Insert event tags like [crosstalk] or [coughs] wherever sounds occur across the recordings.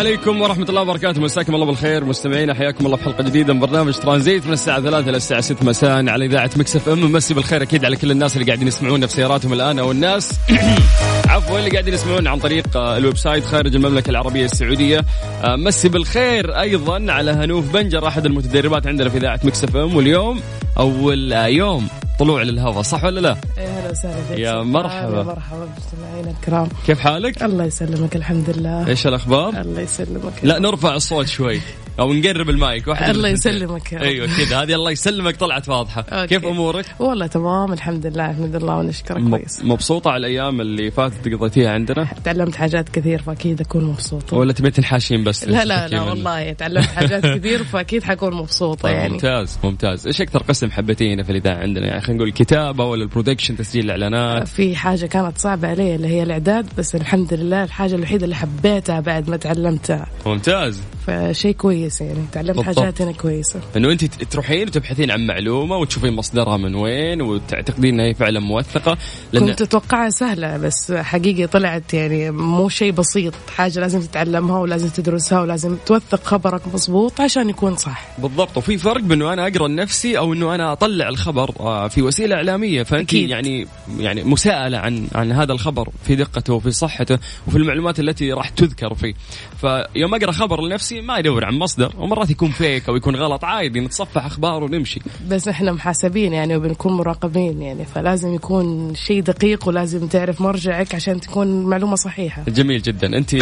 عليكم ورحمة الله وبركاته. مساكم الله بالخير. مستمعينا حياكم الله في حلقة جديدة من برنامج ترانزيت من الساعة 3 إلى الساعة 6 مساء على إذاعة Mix FM. مسي بالخير أكيد على كل الناس اللي قاعدين يسمعونا في سياراتهم الآن أو الناس. [coughs] عفوا اللي قاعدين يسمعونا عن طريق آه، ال website خارج المملكة العربية السعودية. آه، مسي بالخير أيضا على هنوف بنجر أحد المتدربات عندنا في إذاعة Mix FM. واليوم أول يوم طلوع للهواء صح ولا لا؟ يا هلا وسهلا يا مرحبا. يا مرحبا مستمعينا الكرام كيف حالك؟ الله يسلمك الحمد لله إيش الأخبار؟ الله يسلمك لا نرفع الصوت شوي [laughs] أو نقرب المايك واحد الله. يسلمك. أيوه كذا. هذه الله يسلمك طلعت واضحة. okay. كيف أمورك؟ والله تمام الحمد لله الحمد لله ونشكرك كويس. مبسوطة على الأيام اللي فاتت قضيتيها عندنا؟ تعلمت حاجات كثير فأكيد أكون مبسوطة. ولا تبي تنحاشين بس؟ لا لا لا؟ والله تعلمت حاجات كثير فأكيد حكون مبسوطة يعني. ممتاز ممتاز. إيش أكثر قسم حبيتيه هنا في الإذاعة عندنا؟ يعني خلينا نقول الكتابه ولا ال production تسجيل الإعلانات. في حاجة كانت صعبة علي اللي هي الإعداد بس الحمد لله الحاجة الوحيدة اللي حبيتها بعد ما تعلمتها. ممتاز. فشيء كويس يعني تعلمت بالضبط. حاجات هنا كويسة إنه أنت تروحين وتبحثين عن معلومة وتشوفين مصدرها من وين وتعتقدين إنها هي فعلا موثقة لأن كنت أتوقعها سهلة بس حقيقي طلعت يعني مو شيء بسيط حاجة لازم تتعلمها ولازم تدرسها ولازم توثق خبرك مضبوط عشان يكون صح بالضبط وفي فرق بين انه أنا أقرأ لنفسي أو أنه أنا أطلع الخبر آه، في وسيلة إعلامية فأنت أكيد. يعني يعني مساءلة عن عن هذا الخبر في دقته وفي صحته وفي المعلومات التي راح تذكر فيه فيوم أقرأ خبر لنفسي ما يدور عن مصدر ومرات يكون فيك أو يكون غلط عادي نتصفح أخبار ونمشي. بس إحنا محاسبين يعني وبنكون مراقبين يعني فلازم يكون شيء دقيق ولازم تعرف مرجعك عشان تكون معلومه صحيحة. جميل جدا. أنت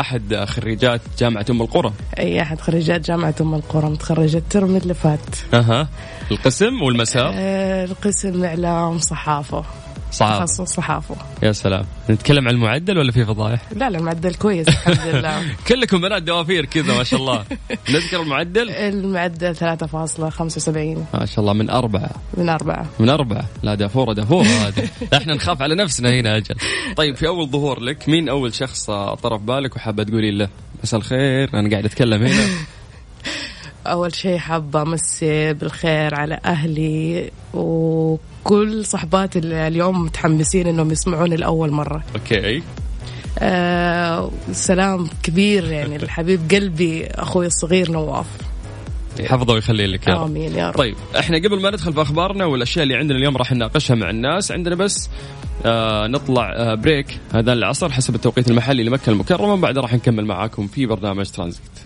أحد خريجات جامعة أم القرى؟ أي أحد خريجات جامعة أم القرى متخرجة الترم اللي فات. أها. القسم والمسار؟ آه، القسم إعلام صحافة. صعب تخصص صحافة. يا سلام. نتكلم عن المعدل ولا في فضايح؟ لا لا المعدل كويس الحمد [laughs] لله. كلكم بنات دوافير كذا ما شاء الله. [laughs] نذكر المعدل؟ المعدل 3.75 ما شاء الله من أربعة. من أربعة. من أربعة؟ لا دافورة دافورة هذه. [laughs] إحنا نخاف على نفسنا هنا أجل. طيب في أول ظهور لك مين أول شخص طرف بالك وحابة تقولي له مساء الخير؟ أنا قاعد أتكلم هنا. أول شيء حابة أمسي بالخير على أهلي وكل صحباتي اللي اليوم متحمسين إنهم يسمعوني لأول مرة. okay. آه سلام كبير يعني [laughs] لحبيب قلبي أخوي الصغير نواف. حفظه ويخلي لك يا رب آمين يا رب. طيب إحنا قبل ما ندخل في أخبارنا والأشياء اللي عندنا اليوم راح نناقشها مع الناس عندنا بس آه نطلع آه break هذا العصر حسب التوقيت المحلي لمكة المكرمة بعد راح نكمل معاكم في برنامج ترانزيت.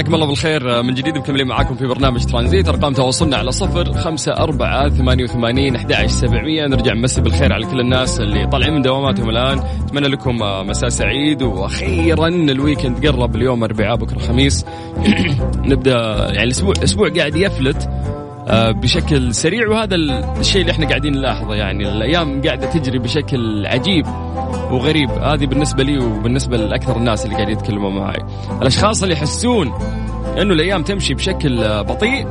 مساكم الله بالخير. من جديد مكملين معاكم في برنامج ترانزيت. أرقام تواصلنا على صفر خمسة أربعة ثمانية وثمانين أحد سبعمية. نرجع نمسي بالخير على كل الناس اللي طالعين من دواماتهم الآن. أتمنى لكم مساء سعيد وأخيرا ال weekend. قرب اليوم أربعاء بكرة خميس. [clears throat] نبدأ يعني الأسبوع أسبوع قاعد يفلت. بشكل سريع. وهذا الشيء اللي إحنا قاعدين نلاحظه يعني الأيام قاعدة تجري بشكل عجيب وغريب. هذه بالنسبة لي وبالنسبة لأكثر الناس اللي قاعدين يتكلموا معي الأشخاص اللي يحسون إنه الأيام تمشي بشكل آه، بطيء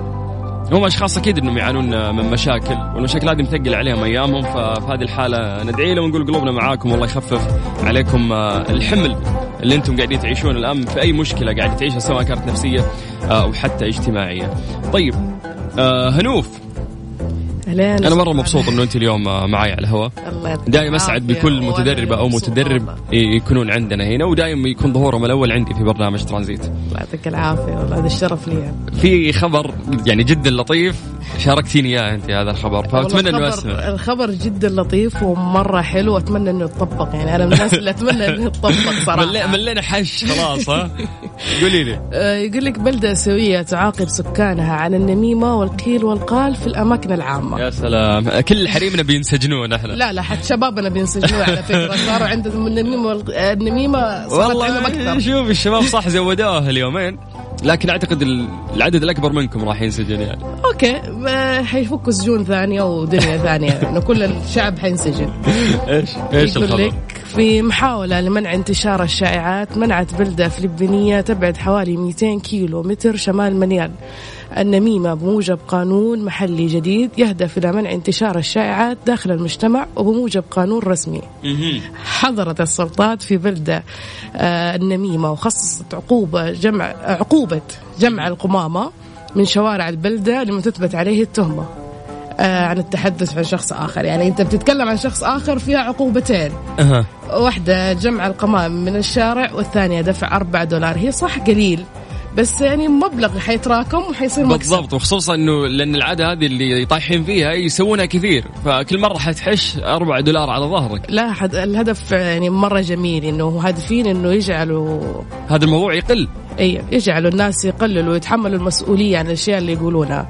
هم أشخاص أكيد إنهم يعانون آه، من مشاكل والمشاكل هذه مثقل عليهم أيامهم. ففي هذه الحالة ندعي له ونقول قلوبنا معاكم. والله يخفف عليكم آه، الحمل. اللي أنتم قاعدين تعيشون الآن في أي مشكلة قاعد تعيشها سواء كانت نفسية آه، أو حتى اجتماعية. طيب آه هنوف أهلين. أنا مرة مبسوط إنه أنت اليوم معي على الهواء. دائما أسعد. بكل متدربه أو متدرب. يكونون عندنا هنا ودائما يكون ظهورهم الأول عندي في برنامج ترانزيت. الله يعطيك العافية والله هذا الشرف لي في خبر يعني جدا لطيف شاركتيني إياه أنت هذا الخبر فأتمنى إنه أسمع. الخبر جدا لطيف ومرة حلو واتمنى إنه يطبق يعني أنا من الناس اللي أتمنى إنه يطبق [laughs] صراحة. ملينا حش خلاص ها؟ قولي لي. [laughs] آه، يقول لك بلدة اسيويه تعاقب سكانها عن النميمة والقيل والقال في الأماكن العامة. يا سلام. كل حريمنا بينسجنون إحنا. لا لا حتى شبابنا بينسجنون على فكرة. [laughs] صاروا عندهم النميمة النميمة صارت عندهم أكثر. شوف الشباب صح زودوها اليومين. لكن أعتقد العدد الأكبر منكم راح ينسجن يعني. أوكي. حيفكوا سجون ثانية ودنيا ثانية. [laughs] إنه كل الشعب حينسجن. إيش إيش لك في محاولة لمنع انتشار الشائعات منعت بلدة فلبينية تبعد حوالي 200 كيلو متر شمال منيال النميمة بموجب قانون محلي جديد يهدف إلى منع انتشار الشائعات داخل المجتمع وبموجب قانون رسمي. حظرت السلطات في بلدة آه، النميمة وخصصت عقوبة جمع عقوبة جمع القمامة من شوارع البلدة لمن تثبت عليه التهمة. آه، عن التحدث عن شخص آخر. يعني أنت بتتكلم عن شخص آخر فيها عقوبتين. أه. واحدة جمع القمام من الشارع والثانية دفع أربعة دولار. هي صح قليل. بس يعني مبلغ حيتراكم وحيصير مكسب. بالضبط وخصوصا إنه لأن العادة هذه اللي طايحين فيها يسوونها كثير. فكل مرة حتحش 4 دولار على ظهرك. لا حد الهدف يعني مرة جميل إنه هادفين إنه يجعلوا هذا الموضوع يقل. إي يجعلوا الناس يقللوا ويتحملوا المسؤولية عن الأشياء اللي يقولونها.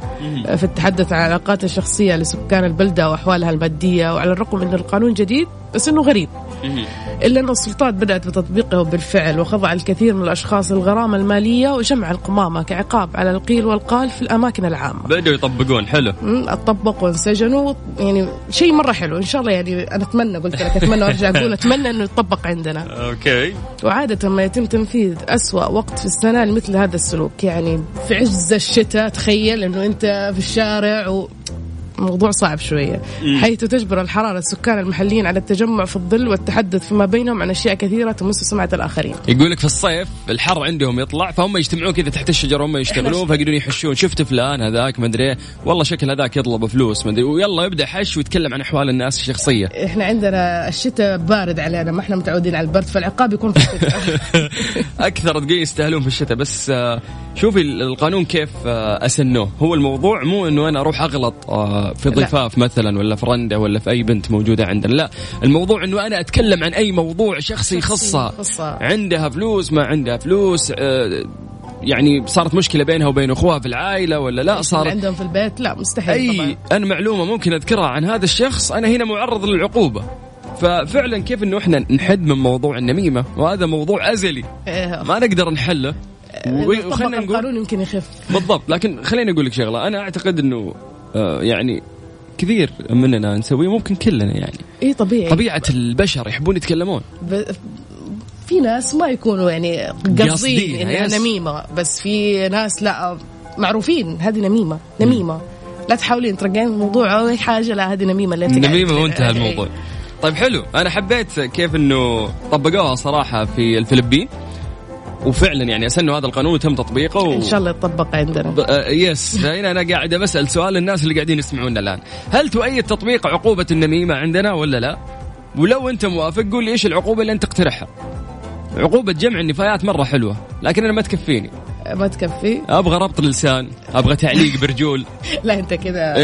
في التحدث عن العلاقات الشخصية لسكان البلدة وأحوالها المادية وعلى الرغم إن القانون جديد بس إنه غريب. إلا أن السلطات بدأت بتطبيقه بالفعل وخضع الكثير من الأشخاص الغرامة المالية وجمع القمامة كعقاب على القيل والقال في الأماكن العامة. بدأوا يطبقون حلو. طبقوا وانسجنوا يعني شيء مرة حلو. إن شاء الله يعني أنا أتمنى قلت لك أتمنى وأرجع [laughs] أقول أتمنى أنه يطبق عندنا. أوكي. وعادة ما يتم تنفيذ أسوأ وقت في السنة لمثل هذا السلوك. يعني في عز الشتاء تخيل أنه أنت في الشارع و موضوع صعب شوية. حيث تجبر الحرارة السكان المحليين على التجمع في الظل والتحدث فيما بينهم عن أشياء كثيرة تمس سمعة الآخرين. يقول لك في الصيف الحر عندهم يطلع فهم يجتمعون كذا تحت الشجرة هم يشتغلون فيقدرون يحشون. شفت فلان هذاك ما أدري والله شكل هذاك يطلب فلوس ما أدري. ويلا يبدأ حش ويتكلم عن أحوال الناس الشخصية. [laughs] إحنا عندنا الشتاء بارد علينا ما إحنا متعودين على البرد فالعقاب يكون في الشتاء. [laughs] أكثر دقيقه يستاهلون في الشتاء بس آه، شوفي القانون كيف آه، أسنوه. هو الموضوع مو إنه أنا أروح أغلط آه، في ضفاف مثلا ولا في رنده ولا في أي بنت موجودة عندنا. لا الموضوع إنه أنا أتكلم عن أي موضوع شخصي يخصها عندها فلوس ما عندها فلوس آه، يعني صارت مشكلة بينها وبين أخوها في العائلة ولا لا؟ صارت عندهم في البيت؟ لا مستحيل أي طبعا. أنا معلومة ممكن أذكرها عن هذا الشخص أنا هنا معرض للعقوبة. ففعلا كيف إنه إحنا نحد من موضوع النميمة؟ وهذا موضوع أزلي. إيه. ما نقدر نحله. وخلينا نقول القانون يمكن يخف. بالضبط لكن خليني أقول لك شغلة. أنا أعتقد إنه آه يعني كثير مننا نسويه ممكن كلنا يعني. اي طبيعي. طبيعة البشر يحبون يتكلمون. ب... في ناس ما يكونوا يعني قاصدين إنها نميمة بس في ناس لا معروفين هذه نميمة نميمة. لا تحاولين ترجعين الموضوع أو أي حاجة لا هذه نميمة اللي نميمة وانتهى الموضوع. [laughs] طيب حلو. أنا حبيت كيف إنه طبقوها صراحة في الفلبين. وفعلا يعني اسنوا هذا القانون وتم تطبيقه و... إن شاء الله يطبق عندنا. ب... آه يس هنا أنا قاعد بسال سؤال للناس اللي قاعدين يسمعونا الآن. هل تؤيد تطبيق عقوبة النميمة عندنا ولا لا؟ ولو أنت موافق قول لي إيش العقوبة اللي أنت تقترحها عقوبة جمع النفايات مرة حلوة لكن أنا ما تكفيني. ما تكفي؟ أبغى ربط لسان أبغى تعليق برجول. [laughs] لا أنت كذا.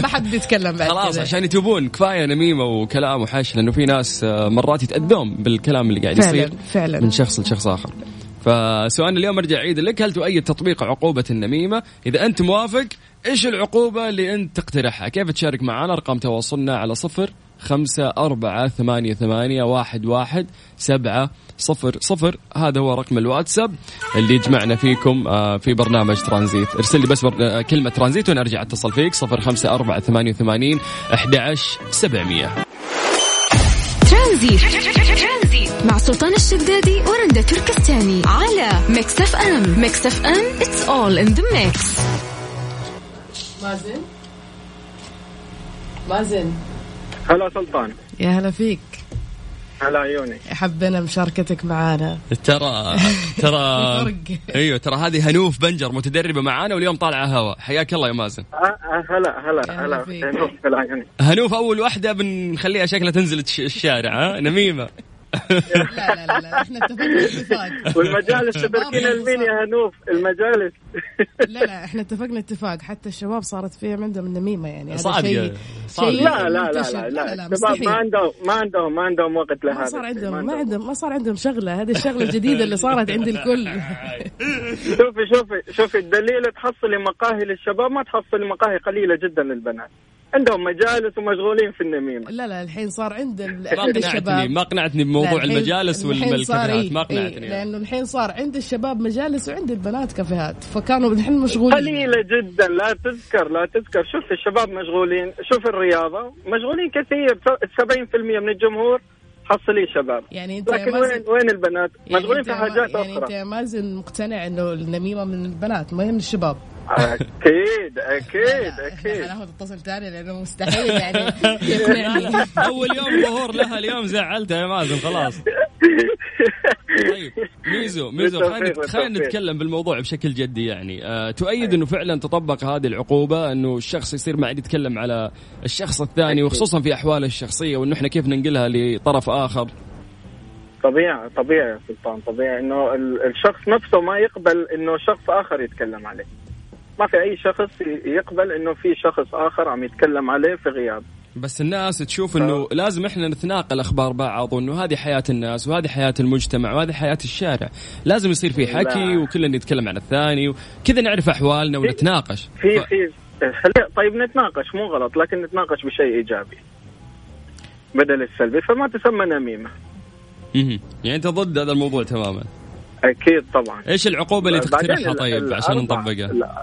ما حد بيتكلم بعد خلاص عشان يتوبون. كفاية نميمة وكلام وحش لأنه في ناس آه، مرات يتأذون بالكلام اللي قاعد يصير. فعلا فعلا. من شخص لشخص آخر. فسؤال اليوم ارجع أعيد لك هل تؤيد تطبيق عقوبة النميمة؟ إذا أنت موافق إيش العقوبة اللي أنت تقترحها؟ كيف تشارك معنا؟ أرقام تواصلنا على صفر خمسة أربعة ثمانية ثمانية واحد واحد سبعة صفر صفر هذا هو رقم الواتساب اللي يجمعنا فيكم آه، في برنامج ترانزيت ارسل لي بس آه، كلمة ترانزيت وأنا أرجع أتصل فيك صفر خمسة أربعة ثمانية وثمانين أحد سبعمية ترانزيت مع سلطان الشدادي ورندا تركستاني على Mix FM Mix FM it's all in the mix. مازن؟ مازن؟ هلا سلطان. يا هلا فيك. هلا عيوني. حبينا مشاركتك معانا. ترى ترى [laughs] أيوه ترى هذه هنوف بنجر متدربة معانا واليوم طالعة هوا. حياك الله يا مازن. أه، أه، هلا هلا هلا هنوف هنوف أول واحدة بنخليها شكلها تنزل الشارع ها؟ نميمة. لا لا لا, لا. إحنا اتفقنا اتفاق والمجالس تتركين المين يا هنوف المجالس لا لا إحنا اتفقنا اتفاق حتى الشباب صارت فيهم عندهم النميمه يعني هذا. شيء. شيء لا لا لا. لا لا الشباب. ما عندهم ما عندهم ما عندهم وقت لهذا ما صار عندهم ما عندهم ما صار عندهم شغله هذه الشغله الجديده اللي صارت عند الكل شوفي شوفي شوفي الدليل تحصلي مقاهي للشباب ما تحصلي مقاهي قليله جدا للبنات عندهم مجالس ومشغولين في النميمة. لا لا الحين صار عند ما الشباب. ما اقنعتني لا، بموضوع المجالس والكافيهات إيه، ما إيه، اقنعتني. لأنه الحين صار عند الشباب مجالس وعند البنات كافيهات فكانوا الحين مشغولين. قليلة جدا لا تذكر لا تذكر. شوف الشباب مشغولين شوف الرياضة. مشغولين كثير 70% من الجمهور حصلي شباب. يعني أنت لكن وين وين البنات؟ يعني مشغولين في حاجات يعني أنت أخرى. يا مازن مقتنع إنه النميمة من البنات ما هي من الشباب. أكيد أكيد أكيد. حناخذ اتصل ثاني لأنه مستحيل يعني يقنعني. أول يوم ظهور لها اليوم زعلتها يا مازن خلاص. طيب ميزو ميزو خلينا. نتكلم بالموضوع بشكل جدي يعني. آه تؤيد إنه فعلا تطبق هذه العقوبة إنه الشخص يصير ما عاد يتكلم على الشخص الثاني وخصوصا في احواله الشخصية وإنه إحنا كيف ننقلها لطرف آخر. طبيعي طبيعي يا سلطان طبيعي إنه ال- الشخص نفسه ما يقبل إنه شخص آخر يتكلم عليه. ما في أي شخص يقبل إنه في شخص آخر عم يتكلم عليه في غياب. بس الناس تشوف إنه لازم إحنا نتناقل أخبار بعض وإنه هذه حياة الناس وهذه حياة المجتمع وهذه حياة الشارع. لازم يصير في حكي لا. وكلنا نتكلم عن الثاني وكذا نعرف أحوالنا ونتناقش. في ف- في طيب نتناقش مو غلط لكن نتناقش بشيء إيجابي. بدل السلبي فما تسمى نميمة. مهم. يعني أنت ضد هذا الموضوع تماما. أكيد طبعا. إيش العقوبة اللي تقترحها طيب عشان نطبقها؟ لا،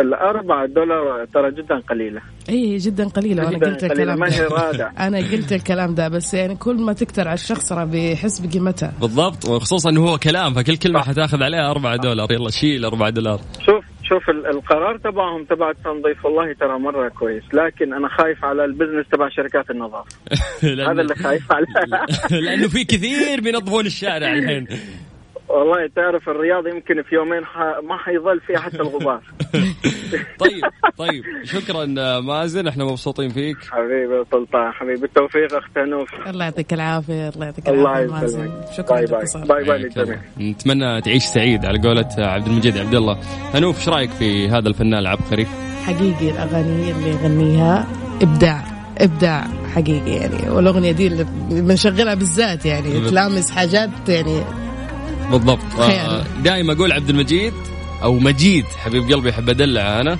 الأربعة دولار ترى جدا قليلة. إي جدا قليلة وأنا قلت قليلة الكلام ما هي ده. [laughs] أنا قلت الكلام ده بس يعني كل ما تكتر على الشخص راه بيحس بقيمتها بالضبط وخصوصا إنه هو كلام فكل كلمة حتاخذ عليها 4 دولار. يلا شيل 4 دولار. شوف شوف ال- القرار تبعهم تبع التنظيف والله ترى مرة كويس. لكن أنا خايف على البزنس تبع شركات النظافة. [laughs] لأن- هذا اللي خايف عليه. [laughs] لأنه في كثير بينظفون الشارع الحين. والله تعرف الرياض يمكن في يومين ح... ما حيظل فيها حتى [laughs] الغبار. طيب طيب. شكرا مازن إحنا مبسوطين فيك. حبيبي يا سلطان حبيبي التوفيق أخت هنوف الله يعطيك العافية الله يعطيك الله العافية مازن. يسلمك. شكرا bye bye. bye bye للجميع الله. نتمنى تعيش سعيد على قولة عبد المجيد عبد الله. هنوف إيش رأيك في هذا الفنان العبقري؟ حقيقي الأغاني اللي يغنيها إبداع إبداع حقيقي يعني. والأغنية دي اللي بنشغلها بالذات يعني. تلامس حاجات يعني بالضبط. خيال. دائما أقول عبد المجيد أو مجيد حبيب قلبي احب أدلع أنا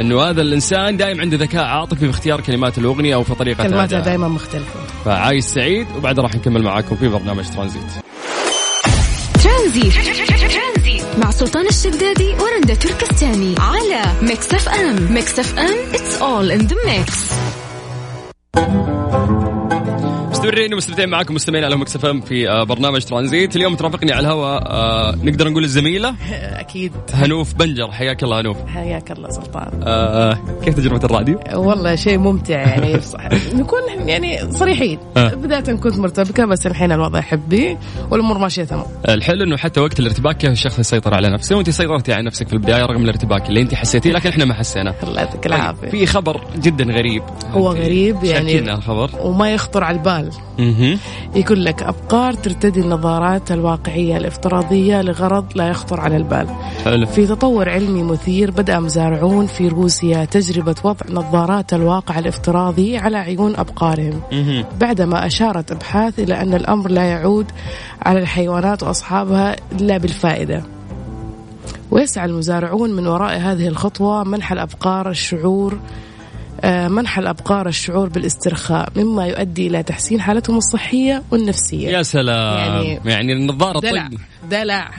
إنه هذا الإنسان دائما عنده ذكاء عاطفي في اختيار كلمات الأغنية أو في طريقة كلماتها. دائما مختلفة. فعايش سعيد وبعد راح نكمل معاكم في برنامج ترانزيت. ترانزيت. مع سلطان الشدادي ورندا تركستاني على Mix FM. Mix FM it's all in the mix مستمرين ومستمتعين معاكم مستمعين على Mix في آه، برنامج ترانزيت. اليوم ترافقني على الهواء آه، نقدر نقول الزميلة. [laughs] أكيد. هنوف بنجر. حياك الله هنوف. حياك الله سلطان. آه، كيف تجربة الراديو؟ والله شيء ممتع يعني. [laughs] نكون يعني صريحين. آه. بداية كنت مرتبكة بس الحين الوضع حبي والأمور ماشية تمام. الحلو إنه حتى وقت الارتباك كيف الشخص يسيطر على نفسه وأنت سيطرتي على نفسك في البداية رغم الارتباك اللي أنت حسيتيه لكن إحنا ما حسينا. الله يعطيك طيب العافية في خبر جدا غريب. هو غريب يعني. الخبر. وما يخطر على البال. يقول لك أبقار ترتدي النظارات الواقعية الافتراضية لغرض لا يخطر على البال. حلو. في تطور علمي مثير بدأ مزارعون في روسيا تجربة وضع نظارات الواقع الافتراضي على عيون أبقارهم. مهم. بعدما أشارت أبحاث إلى أن الأمر لا يعود على الحيوانات وأصحابها إلا بالفائدة. ويسعى المزارعون من وراء هذه الخطوة منح الأبقار الشعور منح الأبقار الشعور بالاسترخاء مما يؤدي إلى تحسين حالتهم الصحية والنفسية. يا سلام. يعني- يعني, النظارة دلع طق دلع.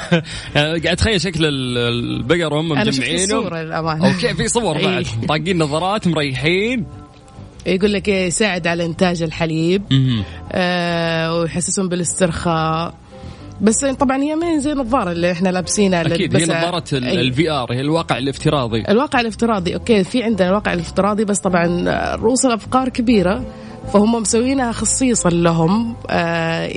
[laughs] يعني قاعد اتخيل شكل ال- البقر وهم مجمعينه الصورة للأمانة. أوكي في صور. بعد. طاقين نظارات مريحين. يقول لك يساعد على إنتاج الحليب. آه ويحسسهم بالاسترخاء. بس طبعا هي ما زي النظاره اللي إحنا لابسينها أكيد هي. نظارة أي. ال V R هي الواقع الافتراضي الواقع الافتراضي أوكي في عندنا الواقع الافتراضي بس طبعا رؤوس الأبقار كبيرة فهم مسوينها خصيصا لهم آه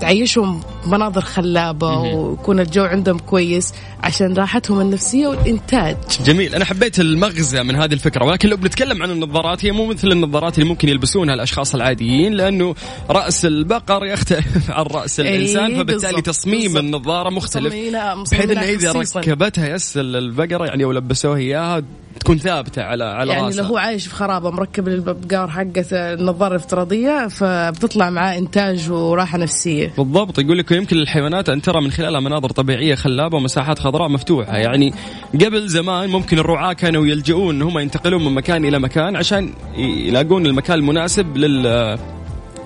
تعيشهم مناظر خلابة ويكون الجو عندهم كويس عشان راحتهم النفسية والإنتاج. جميل. أنا حبيت المغزى من هذه الفكرة ولكن لو بنتكلم عن النظارات هي مو مثل النظارات اللي ممكن يلبسونها الأشخاص العاديين لأنه رأس البقر يختلف [laughs] عن رأس إيه، الإنسان فبالتالي بالضبط، تصميم بالضبط. النظارة مختلف. بحيث إذا خصيصاً. ركبتها يس البقرة يعني أو لبسوها إياها تكون ثابتة على على يعني راسها. لو هو عايش في خرابة مركب البقار حقته النظارة الافتراضية فبتطلع معاه إنتاج وراحة بالضبط. يقول لك يمكن للحيوانات أن ترى من خلالها مناظر طبيعية خلابة ومساحات خضراء مفتوحة. يعني قبل زمان ممكن الرعاة كانوا يلجؤون ان هم ينتقلون من مكان إلى مكان عشان يلاقون المكان المناسب لل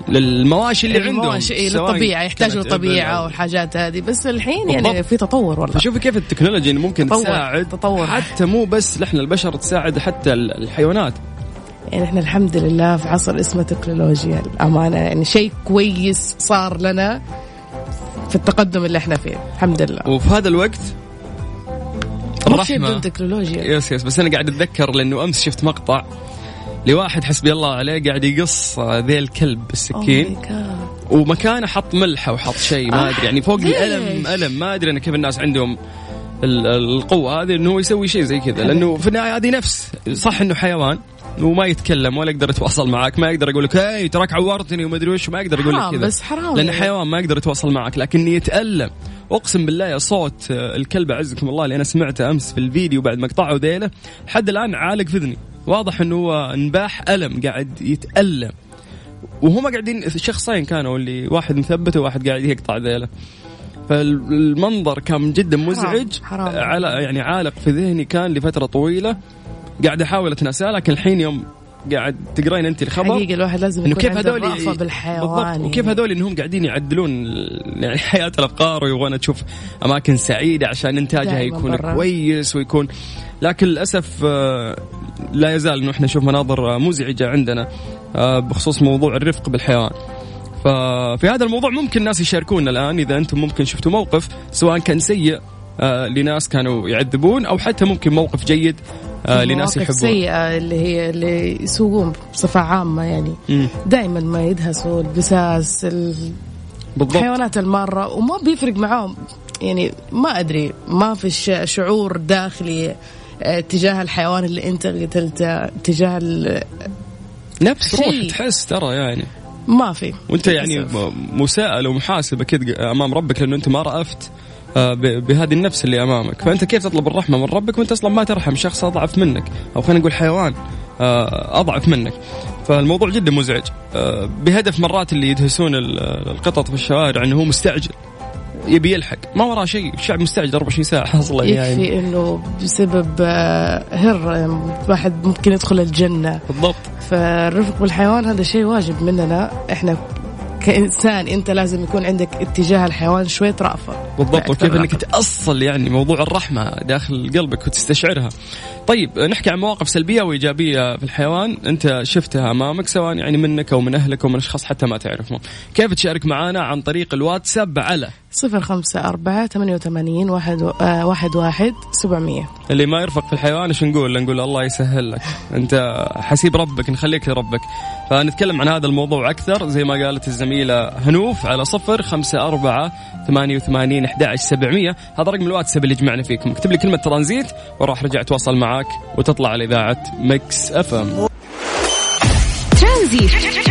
للمواشي اللي عندهم. المواشي إيه، سواء للطبيعة يحتاجوا أو- والحاجات هذه. بس الحين يعني بالضبط. في تطور والله. فشوفي كيف التكنولوجيا ممكن تطور، تساعد تطور. حتى مو بس نحن البشر تساعد حتى الحيوانات. يعني إحنا الحمد لله في عصر اسمه تكنولوجيا. الأمانة يعني شيء كويس صار لنا في التقدم اللي إحنا فيه. الحمد لله. وفي هذا الوقت شيء بدون تكنولوجيا. yes yes بس أنا قاعد أتذكر لأنه أمس شفت مقطع لواحد حسبي الله عليه قاعد يقص ذيل كلب بالسكين. Oh. ومكانه حط ملحه وحط شيء ما أدري. يعني فوق؟ الألم ألم. ما أدري أنا كيف الناس عندهم ال- القوة هذه إنه يسوي شيء زي كذا. لأنه في النهاية هذه نفس. صح إنه حيوان وما يتكلم ولا يقدر يتواصل معك ما يقدر يقول لك هاي تراك عورتني وما أدري وش ما يقدر يقول لك حرام، كذا. بس حرام لأنه يعني. حيوان ما يقدر يتواصل معك لكن يتألم. أقسم بالله يا صوت آه، الكلب أعزكم الله اللي أنا سمعته أمس في الفيديو بعد ما قطعوا ذيله لحد الآن عالق في إذني. واضح إنه هو انباح ألم قاعد يتألم. وهم قاعدين شخصين كانوا اللي واحد مثبته وواحد قاعد يقطع ذيله. فالمنظر كان جدا مزعج حرام. على يعني عالق في ذهني كان لفترة طويلة. قاعد أحاول أتناساه لكن الحين يوم قاعد تقرين أنت الخبر حقيقة الواحد لازم إنه يكون كيف هذول بالحيوان بالضبط وكيف. هذول إنهم قاعدين يعدلون يعني حياة الابقار ويبغون تشوف أماكن سعيدة عشان إنتاجها يكون برا. كويس ويكون لكن للأسف آه، لا يزال إنه إحنا نشوف مناظر مزعجة عندنا آه، بخصوص موضوع الرفق بالحيوان ففي هذا الموضوع ممكن الناس يشاركونا الآن إذا أنتم ممكن شفتوا موقف سواء كان سيء آه، لناس كانوا يعذبون أو حتى ممكن موقف جيد لناس مواقف يحبون سيئة اللي هي اللي يسوقون بصفة عامة يعني. دائما ما يدهسوا البساس بالضبط. الحيوانات المارة وما بيفرق معاهم. يعني ما أدري ما في شعور داخلي آه، تجاه الحيوان اللي أنت قتلته تجاه ال- نفس روح. تحس ترى يعني. ما في. وأنت يعني للأسف. م- مساءل ومحاسب أكيد أمام ربك لأنه أنت ما رأفت. آه، بهذه النفس اللي أمامك. فأنت كيف تطلب الرحمة من ربك؟ وأنت أصلا ما ترحم شخص أضعف منك أو خلينا نقول حيوان آه، أضعف منك. فالموضوع جدا مزعج. آه، بهدف مرات اللي يدهسون ال- القطط في الشوارع إنه هو مستعجل. يبي يلحق. ما وراه شيء. الشعب مستعجل 24 ساعة. [laughs] أصلا يعني. يكفي إنه بسبب آه، هر آه، الواحد ممكن يدخل الجنة. بالضبط. فالرفق بالحيوان هذا شيء واجب مننا إحنا كإنسان أنت لازم يكون عندك اتجاه الحيوان شوية رأفة بالضبط وكيف إنك. تأصل يعني موضوع الرحمة داخل قلبك وتستشعرها. طيب نحكي عن مواقف سلبية وإيجابية في الحيوان أنت شفتها أمامك سواء يعني منك أو من أهلك أو من أشخاص حتى ما تعرفهم. كيف تشارك معنا عن طريق الواتساب على صفر خمسة أربعة ثمانية وثمانين واحد, آه، واحد واحد سبعمية. اللي ما يرفق في الحيوان إيش نقول؟ نقول الله يسهل لك، انت حسيب ربك نخليك لربك. فنتكلم عن هذا الموضوع أكثر. زي ما قالت الزميلة هنوف على صفر خمسة أربعة ثمانية وثمانين أحد سبعمية. هذا رقم الواتساب اللي جمعنا فيكم. اكتب لي كلمة ترانزيت وراح رجع أتواصل معاك وتطلع على إذاعة Mix FM. ترانزيت.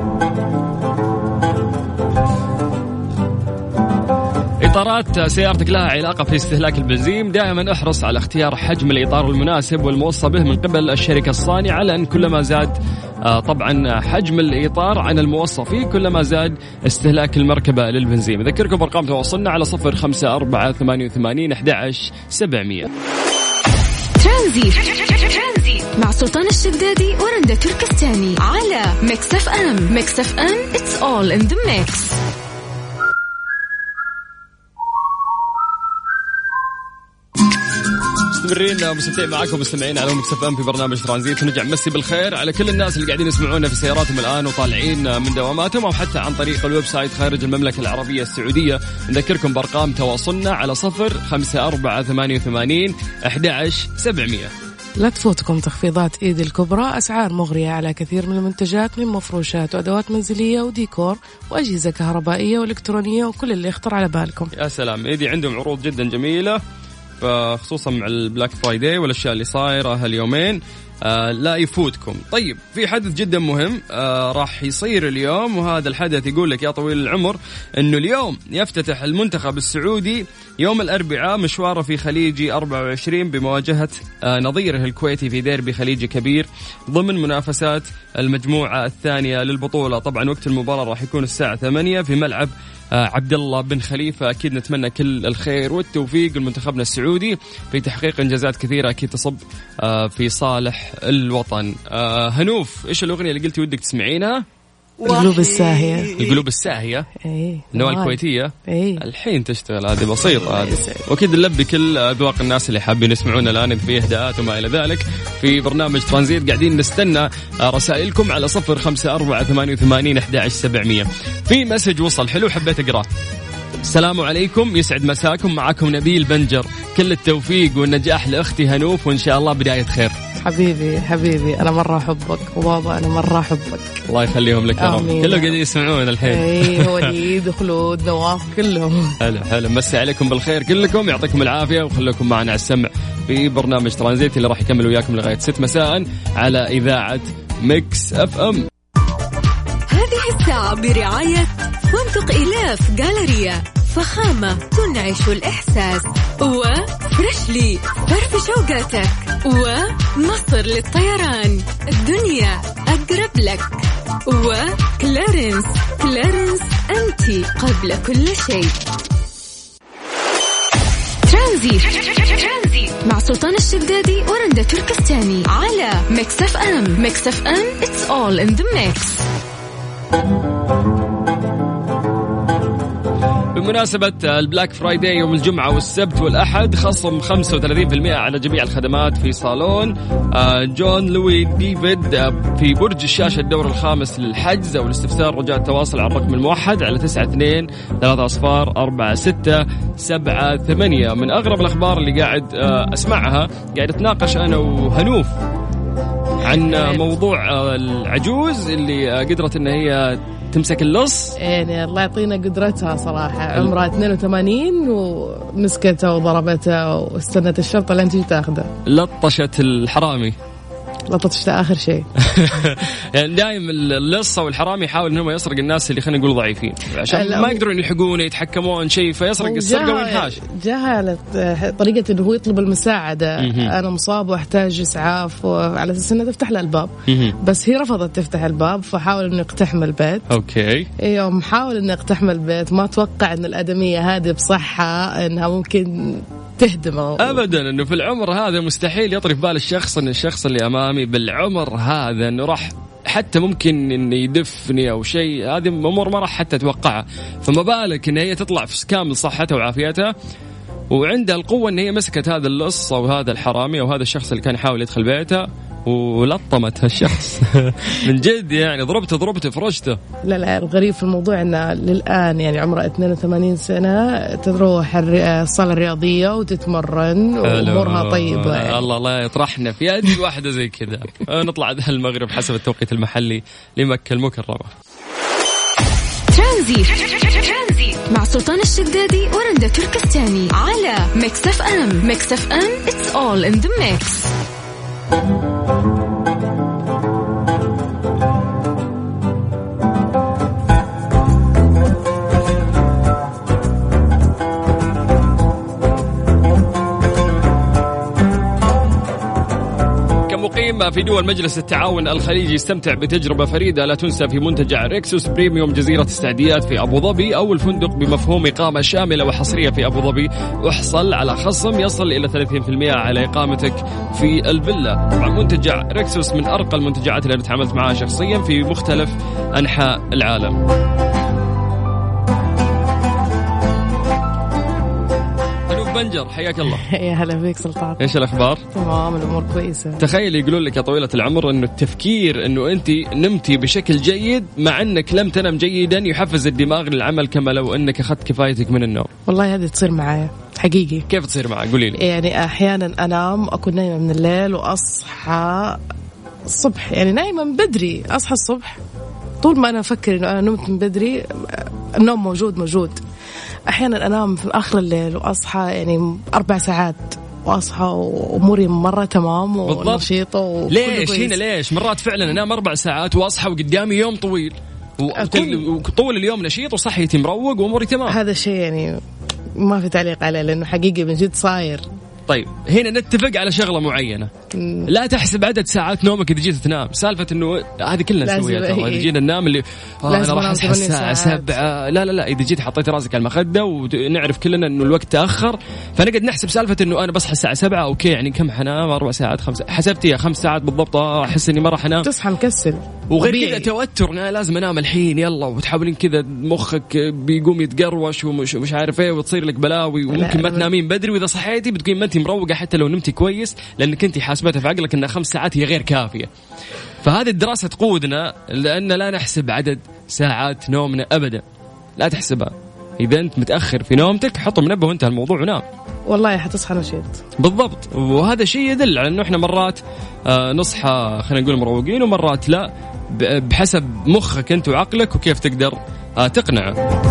إطارات سيارتك لها علاقة في استهلاك البنزين. دائما احرص على اختيار حجم الإطار المناسب والموصى به من قبل الشركة الصانعة لأن كلما زاد آه، طبعا حجم الإطار عن الموصى فيه كلما زاد استهلاك المركبة للبنزين. أذكركم بأرقام تواصلنا على صفر خمسة أربعة ثمانية وثمانين أحد سبعمية. مع سلطان الشدادي ورندا تركستاني على Mix FM. Mix FM it's all in the mix. مستمرين مستمتعين معاكم مستمعين على Mix FM في برنامج ترانزيت. ونرجع نمسي بالخير على كل الناس اللي قاعدين يسمعونا في سياراتهم الآن وطالعين من دواماتهم أو حتى عن طريق ال website خارج المملكة العربية السعودية. نذكركم بأرقام تواصلنا على صفر خمسة أربعة ثمانية وثمانين أحد سبعمية. لا تفوتكم تخفيضات eddy الكبرى أسعار مغرية على كثير من المنتجات من مفروشات وأدوات منزلية وديكور وأجهزة كهربائية وإلكترونية وكل اللي يخطر على بالكم. يا سلام eddy عندهم عروض جدا جميلة. خصوصا مع ال Black Friday والأشياء اللي صايرة هاليومين آه لا يفوتكم. طيب في حدث جدا مهم آه راح يصير اليوم وهذا الحدث يقول لك يا طويل العمر إنه اليوم يفتتح المنتخب السعودي يوم الأربعاء مشواره في خليجي 24 بمواجهة آه نظيره الكويتي في ديربي خليجي كبير ضمن منافسات المجموعة الثانية للبطولة. طبعا وقت المباراة راح يكون الساعة 8 في ملعب عبد الله بن خليفة. أكيد نتمنى كل الخير والتوفيق. لمنتخبنا السعودي في تحقيق إنجازات كثيرة أكيد تصب آه، في صالح الوطن. آه، هنوف إيش الأغنية اللي قلتي ودك تسمعينها؟ القلوب الساهية. القلوب الساهية؟ إيه النواة الكويتية؟ إيه. الحين تشتغل هذه بسيطة [laughs] هذه. وأكيد نلبي كل أذواق الناس اللي حابين يسمعونا الآن في إهداءات وما إلى ذلك. في برنامج ترانزيت قاعدين نستنى رسائلكم على صفر خمسة أربعة ثمانية وثمانين أحد سبعمية. في مسج وصل حلو حبيت أقرأه. السلام عليكم يسعد مساكم. معكم نبيل بنجر. كل التوفيق والنجاح لأختي هنوف وإن شاء الله بداية خير. حبيبي حبيبي أنا مرة أحبك. وبابا أنا مرة أحبك. الله يخليهم لك يا رب. كلهم قاعدين يسمعون الحين. اي [laughs] وليد وخلود نواف كلهم. حلو حلو. مسي عليكم بالخير كلكم يعطيكم العافية وخليكم معنا على السمع في برنامج ترانزيت اللي راح يكمل وياكم لغاية 6 مساء على إذاعة Mix FM. برعاية فندق إيلاف Galleria فخامة تنعش الإحساس. و Freshly فرفش أوقاتك. ومصر للطيران. الدنيا أقرب لك. و Clarins. Clarins أنت قبل كل شيء. ترانزي مع سلطان الشدادي ورندا تركستاني. على Mix FM. Mix FM. It's all in the mix. بمناسبة ال Black Friday يوم الجمعة والسبت والأحد خصم 35% على جميع الخدمات في صالون آه، Jean Louis David آه، في برج الشاشة الدور الخامس للحجز أو الاستفسار رجاء التواصل على الرقم الموحد على 92 3 أصفار 4 6 7 8 من أغرب الأخبار اللي قاعد آه، أسمعها قاعد أتناقش أنا وهنوف. عن موضوع العجوز اللي قدرت إن هي تمسك اللص. يعني الله يعطينا قدرتها صراحة. عمرها 82 ومسكته وضربته واستنت الشرطة لين تجي تاخذه لطشت الحرامي. لطشت آخر شيء. [laughs] يعني دائما اللص أو الحرامي يحاول انه يسرق الناس اللي خلينا نقول ضعيفين. عشان ما يقدرون يلحقونه يتحكمون شيء فيسرق السرقة وينحاش جهلت طريقة إنه هو يطلب المساعدة. أنا مصاب وأحتاج إسعاف على أساس انها تفتح له الباب. بس هي رفضت تفتح الباب فحاول إنه يقتحم البيت. أوكي. يوم حاول إنه يقتحم البيت ما توقع إن الأدمية هذه بصحة إنها ممكن تهدمه. ابدا إنه في العمر هذا مستحيل يطري في بال الشخص إن الشخص اللي أمامي بالعمر هذا إنه راح حتى ممكن انه يدفني أو شيء هذه أمور ما راح حتى أتوقعها. فما بالك إن هي تطلع في كامل صحتها وعافيتها؟ وعندها القوة إن هي مسكت هذا اللص أو هذا الحرامي أو هذا الشخص اللي كان يحاول يدخل بيتها. ولطمت هالشخص. [laughs] من جد يعني ضربته ضربته فرشته لا لا الغريب في الموضوع إنه للآن يعني عمره 82 سنة تروح الصالة الرياضية وتتمرن وأمورها طيبة. يعني. الله الله يطرحنا في هذه واحدة زي كذا. [laughs] نطلع المغرب حسب التوقيت المحلي لمكة المكرمة. ترانزي مع سلطان الشدادي ورندا تركستاني على Mix FM. Mix FM it's all in the mix. مقيم في دول مجلس التعاون الخليجي يستمتع بتجربة فريدة لا تنسى في منتجع Rixos Premium جزيرة السعديات في أبو ظبي أول فندق بمفهوم إقامة شاملة وحصرية في أبو ظبي. احصل على خصم يصل إلى 30% على إقامتك في الفيلا. طبعا منتجع Rixos من أرقى المنتجعات اللي أنا تعاملت معها شخصيا في مختلف أنحاء العالم. بنجر حياك الله [laughs] يا هلا فيك سلطان إيش الأخبار؟ تمام الأمور كويسة تخيل يقولون لك يا طويلة العمر إنه التفكير إنه أنت نمتي بشكل جيد مع إنك لم تنم جيدا يحفز الدماغ للعمل كما لو إنك أخذت كفايتك من النوم. والله هذه تصير معايا حقيقي كيف تصير معك؟ قولي لي. يعني أحيانا أنام أكون نايمة من الليل وأصحى الصبح يعني نايمة من بدري أصحى الصبح طول ما أنا أفكر إنه أنا نمت من بدري النوم موجود موجود أحيانا أنام في آخر الليل وأصحى يعني أربع ساعات وأصحى وأموري مرة تمام ونشيطة ليش كويس. هنا ليش؟ مرات فعلا أنام أربع ساعات وأصحى وقدامي يوم طويل. وطول اليوم نشيط وصحيتي مروق وأموري تمام. هذا الشيء يعني ما في تعليق عليه لأنه حقيقي من جد صاير طيب هنا نتفق على شغلة معينة لا تحسب عدد ساعات نومك إذا جيت تنام سالفة إنه هذه كلنا نسويها ترى إيه. إذا جينا ننام اللي آه أنا راح أصحى الساعة ساعات. سبعة لا لا لا إذا جيت حطيت راسك على المخدة ونعرف كلنا إنه الوقت تأخر فنقعد نحسب سالفة إنه أنا بصحى الساعة سبعة okay يعني كم حنام أربع ساعات خمسة حسبتيها خمس ساعات بالضبط آه، أحس إني ما راح أنام تصحى مكسل وغير. كذا توتر أنا لازم أنام الحين يلا وتحاولين كذا مخك بيقوم يتقروش ومش مش عارف إيه وتصير لك بلاوي وممكن ما. تنامين بدري وإذا صحيتي بتكون ما انت مروقة حتى لو نمتي كويس لأنك انت حاسبتها في عقلك ان خمس ساعات هي غير كافية. فهذه الدراسة تقودنا لأن لا نحسب عدد ساعات نومنا ابدا. لا تحسبها. إذا أنت متأخر في نومتك حط منبه وانتهى الموضوع ونام. والله حتصحى نشيط بالضبط وهذا شيء يدل على إنه إحنا مرات آه، نصحى خلينا نقول مروقين ومرات لا بحسب مخك أنت وعقلك وكيف تقدر آه، تقنعه.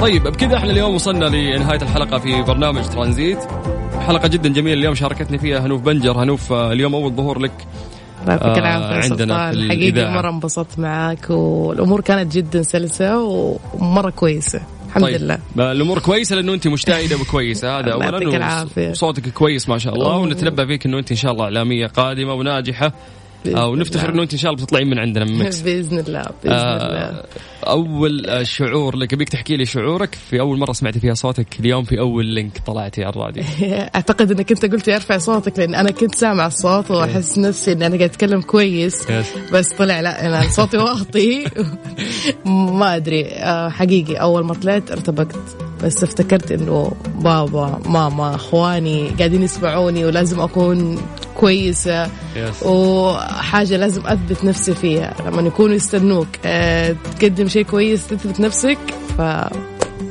طيب بكذا إحنا اليوم وصلنا لنهاية الحلقة في برنامج ترانزيت. حلقة جدا جميلة اليوم شاركتني فيها هنوف بنجر هنوف آه، اليوم أول ظهور لك يعطيك آه، العافيه يا عندنا في حقيقي. مرة انبسطت معك والأمور كانت جدا سلسة ومرة كويسة الحمد طيب لله آه، الأمور كويسة لأنه أنت مجتهدة وكويسة هذا اولا. وصوتك كويس ما شاء الله. ونتنبأ فيك إنه أنت إن شاء الله إعلامية قادمة وناجحة ونفتخر الله. إنه أنت إن شاء الله بتطلعين من عندنا من Mix. [laughs] بإذن الله بإذن الله. آه، أول آه، شعور لك أبيك تحكي لي شعورك؟ في أول مرة سمعتي فيها صوتك اليوم في أول link طلعتي على الراديو. [laughs] أعتقد إنك أنت قلت أرفع صوتك لأن أنا كنت سامع الصوت وأحس نفسي إني أنا قاعد أتكلم كويس يس. بس طلع لا أنا صوتي واطي. [laughs] ما أدري. آه، حقيقي أول ما طلعت ارتبكت بس افتكرت إنه بابا ماما إخواني قاعدين يسمعوني ولازم أكون كويسة يس. وحاجة لازم أثبت نفسي فيها لما يكونوا يستنوك آه، تقدم شيء كويس تثبت نفسك ف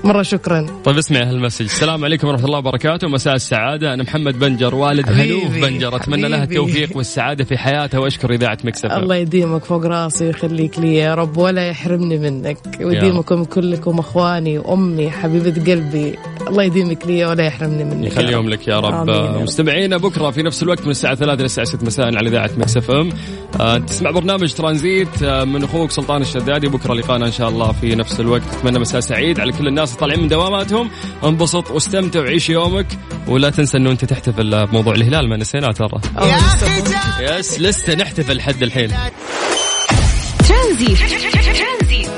مرة شكرا. طيب اسمعي هال message. السلام عليكم ورحمة الله وبركاته. مساء السعادة. أنا محمد بنجر والد هنوف بنجر. أتمنى لها. التوفيق والسعادة في حياتها وأشكر إذاعة Mix FM الله يديمك فوق راسي ويخليك لي يا رب ولا يحرمني منك. ويديمكم كلكم أخواني وامي حبيبة قلبي. الله يديمك لي ولا يحرمني منك. يخليهم. لك يا رب. مستمعينا بكرة في نفس الوقت من الساعة 3 للساعه 6 مساء على إذاعة Mix FM. آه، تسمع برنامج ترانزيت آه، من أخوك سلطان الشدادي. بكرة لقانا إن شاء الله في نفس الوقت. أتمنى مساء سعيد على كل الناس طالعين من دواماتهم. انبسط واستمتع وعيش يومك. ولا تنسى إنه أنت تحتفل بموضوع الهلال ما نسيناه ترى. yes لسه نحتفل لحد الحين. ترانزي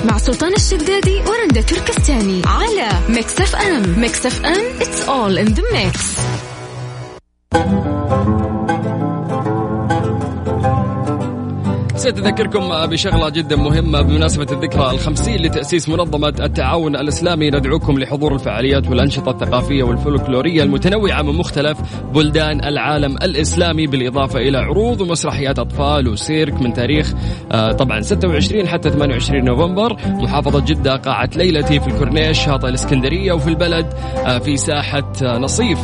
مع سلطان الشدادي ورندا تركستاني على Mix FM. Mix FM it's all in the mix. نسيت أذكركم بشغلة جدا مهمة بمناسبة الذكرى الخمسين لتأسيس منظمة التعاون الإسلامي. ندعوكم لحضور الفعاليات والأنشطة الثقافية والفولكلورية المتنوعة من مختلف بلدان العالم الإسلامي بالإضافة إلى عروض ومسرحيات أطفال وسيرك من تاريخ آه، طبعا 26 حتى 28 نوفمبر. محافظة جدة قاعة ليلتي في الكورنيش شاطئ الإسكندرية وفي البلد آه، في ساحة آه، نصيف.